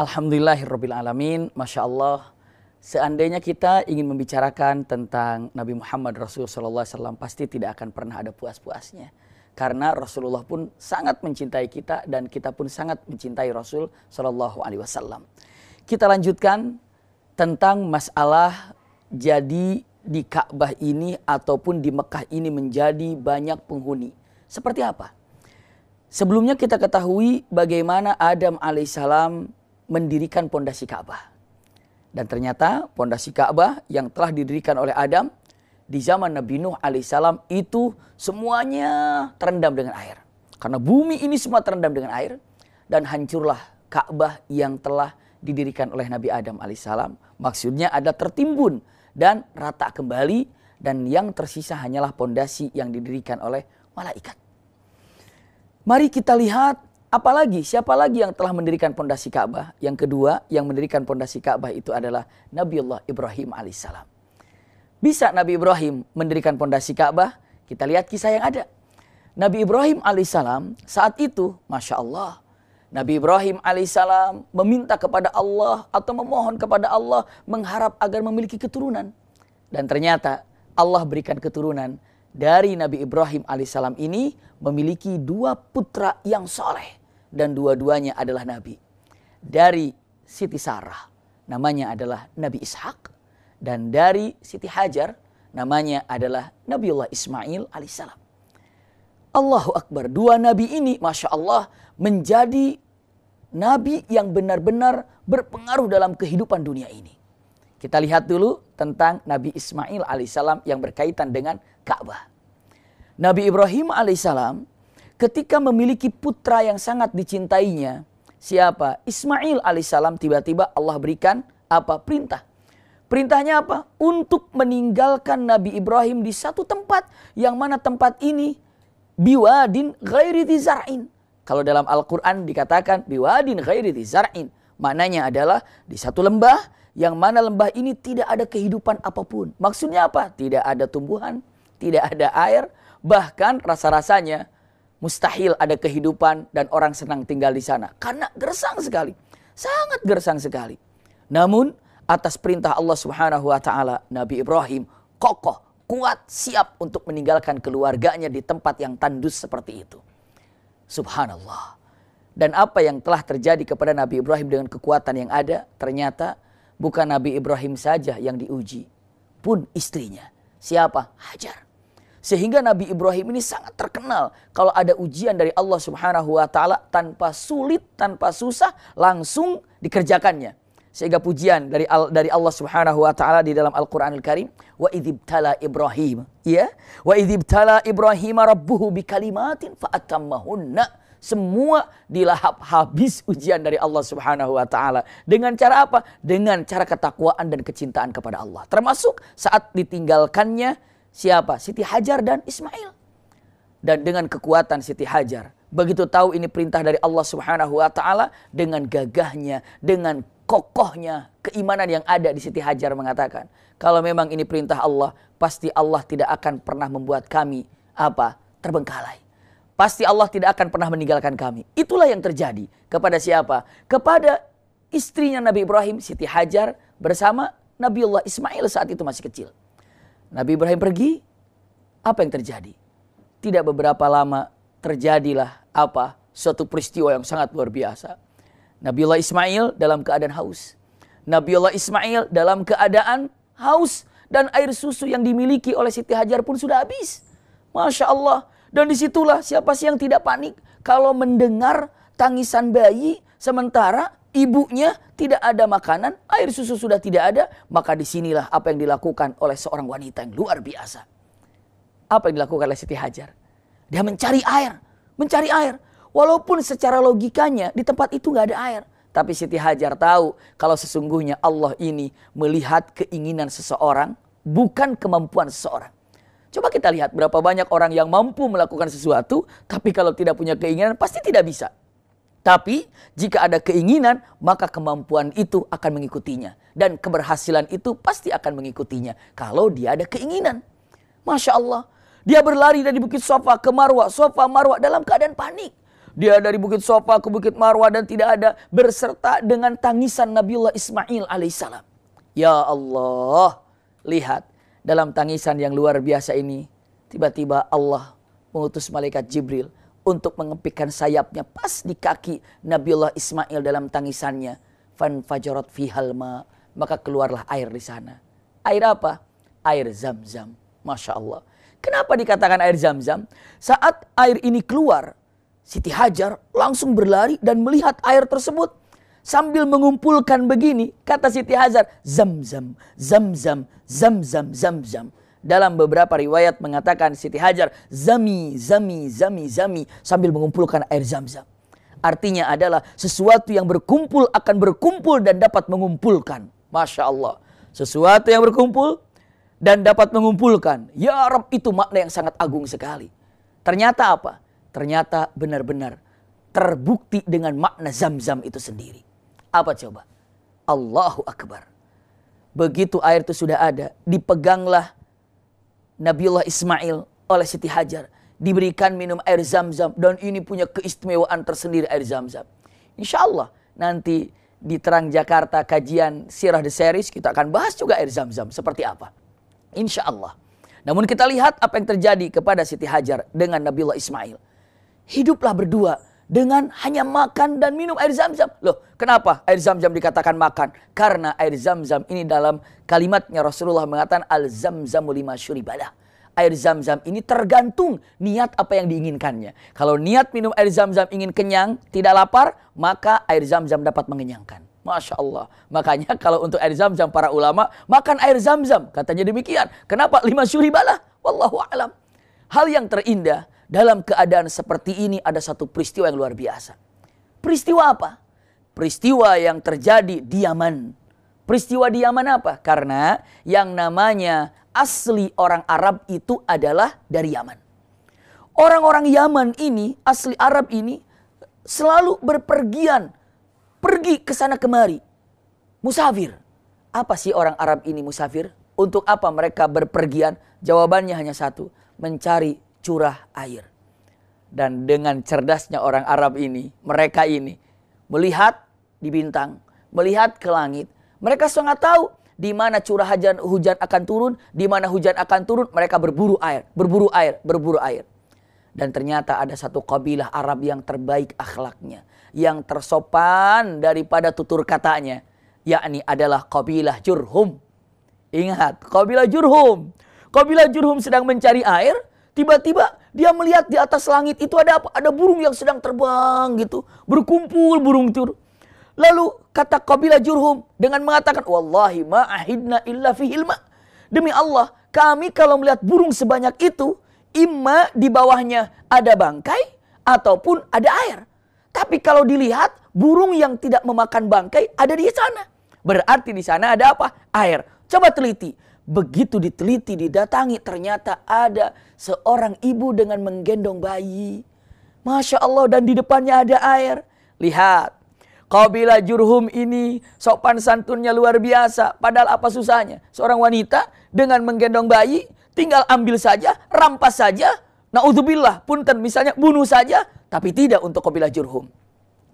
Alhamdulillahirrabbilalamin. Masya Allah. Seandainya kita ingin membicarakan tentang Nabi Muhammad Rasul Sallallahu Alaihi Wasallam pasti tidak akan pernah ada puas-puasnya. Karena Rasulullah pun sangat mencintai kita dan kita pun sangat mencintai Rasul Sallallahu Alaihi Wasallam. Kita lanjutkan tentang masalah jadi di Ka'bah ini ataupun di Mekah ini menjadi banyak penghuni. Seperti apa? Sebelumnya kita ketahui bagaimana Adam alaihissalam mendirikan pondasi Ka'bah. Dan ternyata pondasi Ka'bah yang telah didirikan oleh Adam di zaman Nabi Nuh alaihissalam itu semuanya terendam dengan air. Karena bumi ini semua terendam dengan air dan hancurlah Ka'bah yang telah didirikan oleh Nabi Adam alaihissalam. Maksudnya ada tertimbun dan rata kembali dan yang tersisa hanyalah pondasi yang didirikan oleh malaikat. Mari kita lihat Apalagi siapa lagi yang telah mendirikan pondasi Ka'bah? Yang kedua, yang mendirikan pondasi Ka'bah itu adalah Nabiullah Ibrahim alaihissalam. Bisa Nabi Ibrahim mendirikan pondasi Ka'bah? Kita lihat kisah yang ada. Nabi Ibrahim alaihissalam saat itu, masya Allah, Nabi Ibrahim alaihissalam meminta kepada Allah atau memohon kepada Allah mengharap agar memiliki keturunan. Dan ternyata Allah berikan keturunan dari Nabi Ibrahim alaihissalam ini memiliki dua putra yang soleh dan dua-duanya adalah nabi. Dari Siti Sarah namanya adalah Nabi Ishak dan dari Siti Hajar namanya adalah Nabiullah Ismail alaihissalam. Allahu Akbar. Dua nabi ini Masya Allah menjadi nabi yang benar-benar berpengaruh dalam kehidupan dunia ini. Kita lihat dulu tentang Nabi Ismail alaihissalam yang berkaitan dengan Ka'bah. Nabi Ibrahim alaihissalam ketika memiliki putra yang sangat dicintainya, siapa? Ismail alaihissalam tiba-tiba Allah berikan apa? Perintah. Perintahnya apa? Untuk meninggalkan Nabi Ibrahim di satu tempat yang mana tempat ini biwadin ghairi zar'in. Kalau dalam Al-Quran dikatakan biwadin ghairi zar'in. Maknanya adalah di satu lembah yang mana lembah ini tidak ada kehidupan apa pun. Maksudnya apa? Tidak ada tumbuhan, tidak ada air, bahkan rasa-rasanya mustahil ada kehidupan dan orang senang tinggal di sana. Karena gersang sekali. Sangat gersang sekali. Namun atas perintah Allah Subhanahu wa taala Nabi Ibrahim kokoh, kuat, siap untuk meninggalkan keluarganya di tempat yang tandus seperti itu. Subhanallah. Dan apa yang telah terjadi kepada Nabi Ibrahim dengan kekuatan yang ada, ternyata bukan Nabi Ibrahim saja yang diuji, pun istrinya. Siapa? Hajar. Sehingga Nabi Ibrahim ini sangat terkenal kalau ada ujian dari Allah Subhanahu wa taala tanpa sulit, tanpa susah langsung dikerjakannya. Sehingga pujian dari dari Allah Subhanahu wa taala di dalam Al-Qur'anul Karim, wa idzibtala Ibrahim, ya. Wa idzibtala Ibrahim rabbuhu bikalimatin fa'atammahunna. Semua dilahap habis ujian dari Allah Subhanahu wa taala. Dengan cara apa? Dengan cara ketakwaan dan kecintaan kepada Allah. Termasuk saat ditinggalkannya Siapa? Siti Hajar dan Ismail. Dan dengan kekuatan Siti Hajar, begitu tahu ini perintah dari Allah Subhanahu wa taala dengan gagahnya, dengan kokohnya keimanan yang ada di Siti Hajar mengatakan, kalau memang ini perintah Allah, pasti Allah tidak akan pernah membuat kami apa? terbengkalai. Pasti Allah tidak akan pernah meninggalkan kami. Itulah yang terjadi kepada siapa? Kepada istrinya Nabi Ibrahim, Siti Hajar bersama Nabiullah Ismail saat itu masih kecil. Nabi Ibrahim pergi, apa yang terjadi? Tidak beberapa lama terjadilah apa? Suatu peristiwa yang sangat luar biasa. Nabiullah Ismail dalam keadaan haus. Nabiullah Ismail dalam keadaan haus dan air susu yang dimiliki oleh Siti Hajar pun sudah habis. Masya Allah. Dan di situlah siapa sih yang tidak panik kalau mendengar tangisan bayi sementara ibunya tidak ada makanan, air susu sudah tidak ada, maka di sinilah apa yang dilakukan oleh seorang wanita yang luar biasa. Apa yang dilakukan oleh Siti Hajar? Dia mencari air, mencari air. Walaupun secara logikanya di tempat itu nggak ada air. Tapi Siti Hajar tahu kalau sesungguhnya Allah ini melihat keinginan seseorang, bukan kemampuan seseorang. Coba kita lihat berapa banyak orang yang mampu melakukan sesuatu, tapi kalau tidak punya keinginan pasti tidak bisa. Tapi jika ada keinginan, maka kemampuan itu akan mengikutinya. Dan keberhasilan itu pasti akan mengikutinya. Kalau dia ada keinginan. Masya Allah. Dia berlari dari Bukit Sofa ke Marwa. Sofa Marwa dalam keadaan panik. Dia dari Bukit Sofa ke Bukit Marwah dan tidak ada berserta dengan tangisan Nabiullah Ismail alaihissalam. Ya Allah, lihat dalam tangisan yang luar biasa ini, tiba-tiba Allah mengutus malaikat Jibril untuk mengepikkan sayapnya pas di kaki Nabiullah Ismail dalam tangisannya. Fan fajarat fihalma, maka keluarlah air di sana. Air apa? Air zam-zam. Masya Allah. Kenapa dikatakan air zam-zam? Saat air ini keluar, Siti Hajar langsung berlari dan melihat air tersebut. Sambil mengumpulkan begini, kata Siti Hajar, zam-zam, zam-zam, zam-zam, zam-zam. Dalam beberapa riwayat mengatakan Siti Hajar, zami, zami, zami, zami, sambil mengumpulkan air zam-zam. Artinya adalah sesuatu yang berkumpul akan berkumpul dan dapat mengumpulkan. Masya Allah. Sesuatu yang berkumpul dan dapat mengumpulkan. Ya Rab itu makna yang sangat agung sekali. Ternyata apa? Ternyata benar-benar terbukti dengan makna zam-zam itu sendiri. Apa coba? Allahu Akbar. Begitu air itu sudah ada, dipeganglah Nabiullah Ismail oleh Siti Hajar. Diberikan minum air zam-zam dan ini punya keistimewaan tersendiri air zam-zam. Insya Allah nanti di Terang Jakarta kajian Sirah The Series kita akan bahas juga air zam-zam seperti apa. Insya Allah. Namun kita lihat apa yang terjadi kepada Siti Hajar dengan Nabiullah Ismail. Hiduplah berdua dengan hanya makan dan minum air zam-zam. Loh, kenapa air zam-zam dikatakan makan? Karena air zam-zam ini dalam kalimatnya Rasulullah mengatakan al-zamzamu lima syuribalah. Air zam-zam ini tergantung niat apa yang diinginkannya. Kalau niat minum air zam-zam ingin kenyang, tidak lapar, maka air zam-zam dapat mengenyangkan. Masya Allah. Makanya kalau untuk air zam-zam para ulama, makan air zam-zam. Katanya demikian. Kenapa? Lima syuribalah. Wallahu alam. Hal yang terindah dalam keadaan seperti ini ada satu peristiwa yang luar biasa. Peristiwa apa? Peristiwa yang terjadi di Yaman. Peristiwa di Yaman apa? Karena yang namanya asli orang Arab itu adalah dari Yaman. Orang-orang Yaman ini, asli Arab ini, selalu berpergian pergi ke sana kemari. Musafir. Apa sih orang Arab ini musafir? Untuk apa mereka berpergian? Jawabannya hanya satu, mencari curah air. Dan dengan cerdasnya orang Arab ini, mereka ini melihat di bintang, melihat ke langit. Mereka sangat tahu di mana curah hujan hujan akan turun, di mana hujan akan turun, mereka berburu air, berburu air, berburu air. Dan ternyata ada satu kabilah Arab yang terbaik akhlaknya yang tersopan daripada tutur katanya yakni adalah kabilah Jurhum. Ingat, kabilah Jurhum. Kabilah Jurhum sedang mencari air, tiba-tiba dia melihat di atas langit itu ada apa? Ada burung yang sedang terbang gitu, berkumpul burung itu. Lalu kata kabilah Jurhum dengan mengatakan, "Wallahi ma ahidna illa fi hilma." Demi Allah, kami kalau melihat burung sebanyak itu, imma di bawahnya ada bangkai ataupun ada air. Tapi kalau dilihat burung yang tidak memakan bangkai ada di sana. Berarti di sana ada apa? Air. Coba teliti. Begitu diteliti, didatangi ternyata ada seorang ibu dengan menggendong bayi. Masya Allah dan di depannya ada air. Lihat. Kabilah Jurhum ini sopan santunnya luar biasa. Padahal apa susahnya? Seorang wanita dengan menggendong bayi tinggal ambil saja, rampas saja. Naudzubillah, punten misalnya bunuh saja, tapi tidak untuk kabilah Jurhum.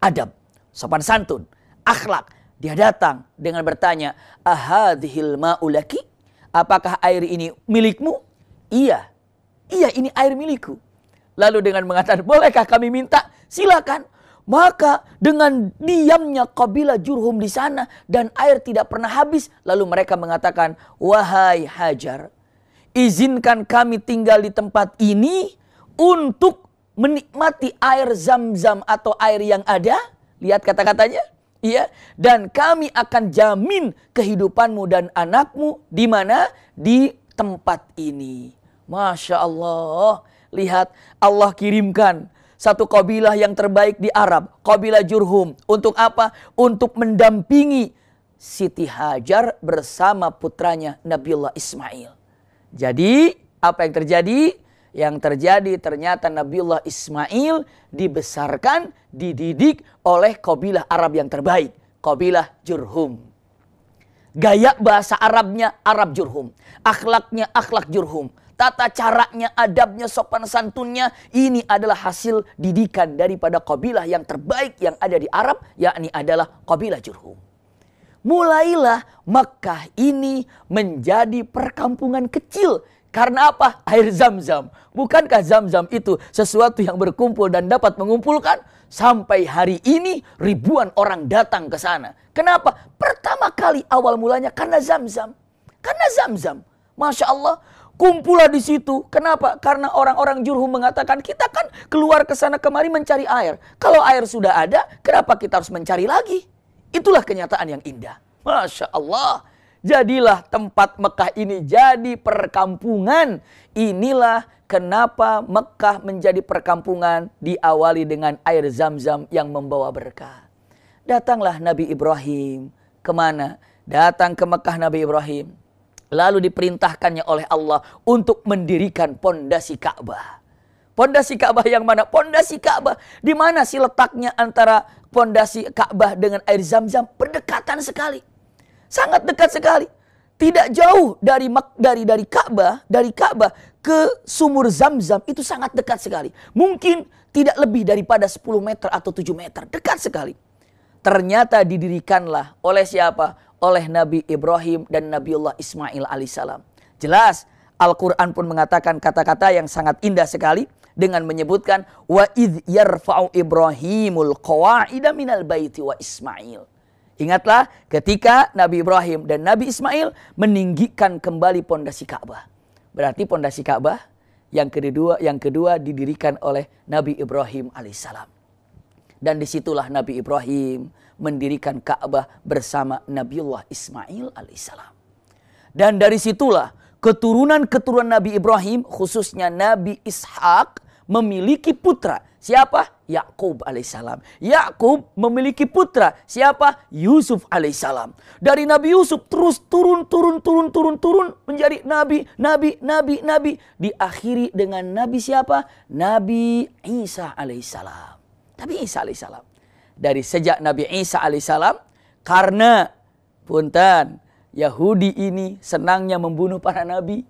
Adab, sopan santun, akhlak. Dia datang dengan bertanya, Ahadhil ma'ulaki? Apakah air ini milikmu? Iya. Iya ini air milikku. Lalu dengan mengatakan, bolehkah kami minta? Silakan. Maka dengan diamnya kabilah Jurhum di sana dan air tidak pernah habis. Lalu mereka mengatakan, wahai Hajar, izinkan kami tinggal di tempat ini untuk menikmati air zam-zam atau air yang ada. Lihat kata-katanya. Iya, dan kami akan jamin kehidupanmu dan anakmu di mana? Di tempat ini. Masya Allah. Lihat Allah kirimkan satu kabilah yang terbaik di Arab. Kabilah Jurhum. Untuk apa? Untuk mendampingi Siti Hajar bersama putranya Nabiullah Ismail. Jadi apa yang terjadi? Yang terjadi ternyata Nabiullah Ismail dibesarkan, dididik oleh kabilah Arab yang terbaik. Kabilah Jurhum. Gaya bahasa Arabnya Arab Jurhum. Akhlaknya akhlak Jurhum. tata caranya, adabnya, sopan santunnya. Ini adalah hasil didikan daripada kabilah yang terbaik yang ada di Arab, yakni adalah kabilah Jurhum. Mulailah Mekah ini menjadi perkampungan kecil. Karena apa? Air zam-zam. Bukankah zam-zam itu sesuatu yang berkumpul dan dapat mengumpulkan? Sampai hari ini ribuan orang datang ke sana. Kenapa? Pertama kali awal mulanya karena zam-zam. Karena zam-zam. Masya Allah, kumpulah di situ. Kenapa? Karena orang-orang jurhum mengatakan kita kan keluar ke sana kemari mencari air. Kalau air sudah ada, kenapa kita harus mencari lagi? Itulah kenyataan yang indah. Masya Allah. Jadilah tempat Mekah ini jadi perkampungan. Inilah kenapa Mekah menjadi perkampungan diawali dengan air zam-zam yang membawa berkah. Datanglah Nabi Ibrahim. Ke mana? Datang ke Mekah Nabi Ibrahim Lalu diperintahkannya oleh Allah untuk mendirikan pondasi Ka'bah. Pondasi Ka'bah yang mana? Pondasi Ka'bah. Di mana sih letaknya antara pondasi Ka'bah dengan air Zam-Zam? Berdekatan sekali. Sangat dekat sekali. Tidak jauh dari dari dari Ka'bah, dari Ka'bah ke sumur Zam-Zam itu sangat dekat sekali. Mungkin tidak lebih daripada 10 meter atau 7 meter. Dekat sekali. Ternyata didirikanlah oleh siapa? oleh Nabi Ibrahim dan Nabiullah Ismail alaihissalam. Jelas Al-Quran pun mengatakan kata-kata yang sangat indah sekali dengan menyebutkan wa id yarfa'u Ibrahimul qawa'ida minal baiti wa Ismail. Ingatlah ketika Nabi Ibrahim dan Nabi Ismail meninggikan kembali pondasi Ka'bah. Berarti pondasi Ka'bah yang kedua yang kedua didirikan oleh Nabi Ibrahim alaihissalam. Dan di situlah Nabi Ibrahim mendirikan Ka'bah bersama Nabiullah Ismail alaihissalam. Dan dari situlah keturunan-keturunan Nabi Ibrahim khususnya Nabi Ishak memiliki putra. Siapa? Yakub alaihissalam. Yakub memiliki putra. Siapa? Yusuf alaihissalam. Dari Nabi Yusuf terus turun, turun, turun, turun, turun menjadi nabi, nabi, nabi, nabi. Diakhiri dengan nabi siapa? Nabi Isa alaihissalam. Nabi Isa alaihissalam dari sejak Nabi Isa alaihissalam karena punten Yahudi ini senangnya membunuh para nabi.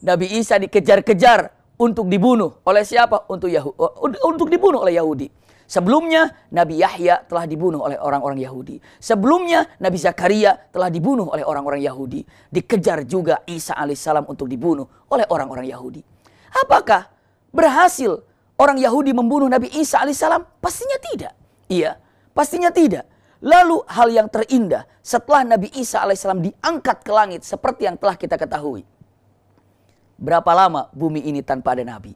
Nabi Isa dikejar-kejar untuk dibunuh oleh siapa? Untuk Yahudi, untuk dibunuh oleh Yahudi. Sebelumnya Nabi Yahya telah dibunuh oleh orang-orang Yahudi. Sebelumnya Nabi Zakaria telah dibunuh oleh orang-orang Yahudi. Dikejar juga Isa alaihissalam untuk dibunuh oleh orang-orang Yahudi. Apakah berhasil orang Yahudi membunuh Nabi Isa alaihissalam? Pastinya tidak. Iya, Pastinya tidak. Lalu hal yang terindah setelah Nabi Isa alaihissalam diangkat ke langit seperti yang telah kita ketahui. Berapa lama bumi ini tanpa ada Nabi?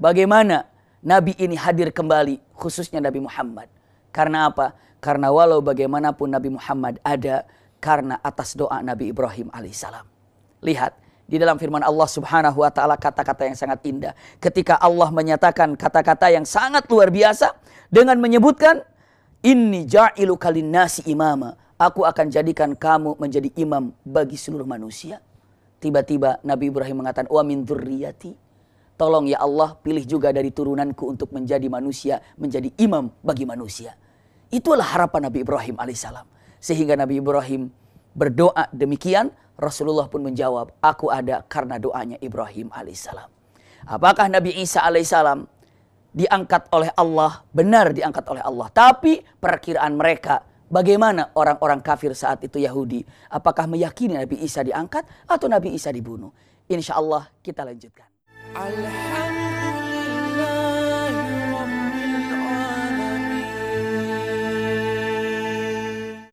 Bagaimana Nabi ini hadir kembali khususnya Nabi Muhammad? Karena apa? Karena walau bagaimanapun Nabi Muhammad ada karena atas doa Nabi Ibrahim alaihissalam. Lihat di dalam firman Allah Subhanahu wa taala kata-kata yang sangat indah. Ketika Allah menyatakan kata-kata yang sangat luar biasa dengan menyebutkan Inni ja'ilu kalin nasi imama. Aku akan jadikan kamu menjadi imam bagi seluruh manusia. Tiba-tiba Nabi Ibrahim mengatakan, wa min dzurriyyati. Tolong ya Allah pilih juga dari turunanku untuk menjadi manusia, menjadi imam bagi manusia. Itulah harapan Nabi Ibrahim alaihissalam. Sehingga Nabi Ibrahim berdoa demikian, Rasulullah pun menjawab, aku ada karena doanya Ibrahim alaihissalam. Apakah Nabi Isa alaihissalam diangkat oleh Allah, benar diangkat oleh Allah. Tapi perkiraan mereka bagaimana orang-orang kafir saat itu Yahudi. Apakah meyakini Nabi Isa diangkat atau Nabi Isa dibunuh? Insya Allah kita lanjutkan. Alhamdulillah.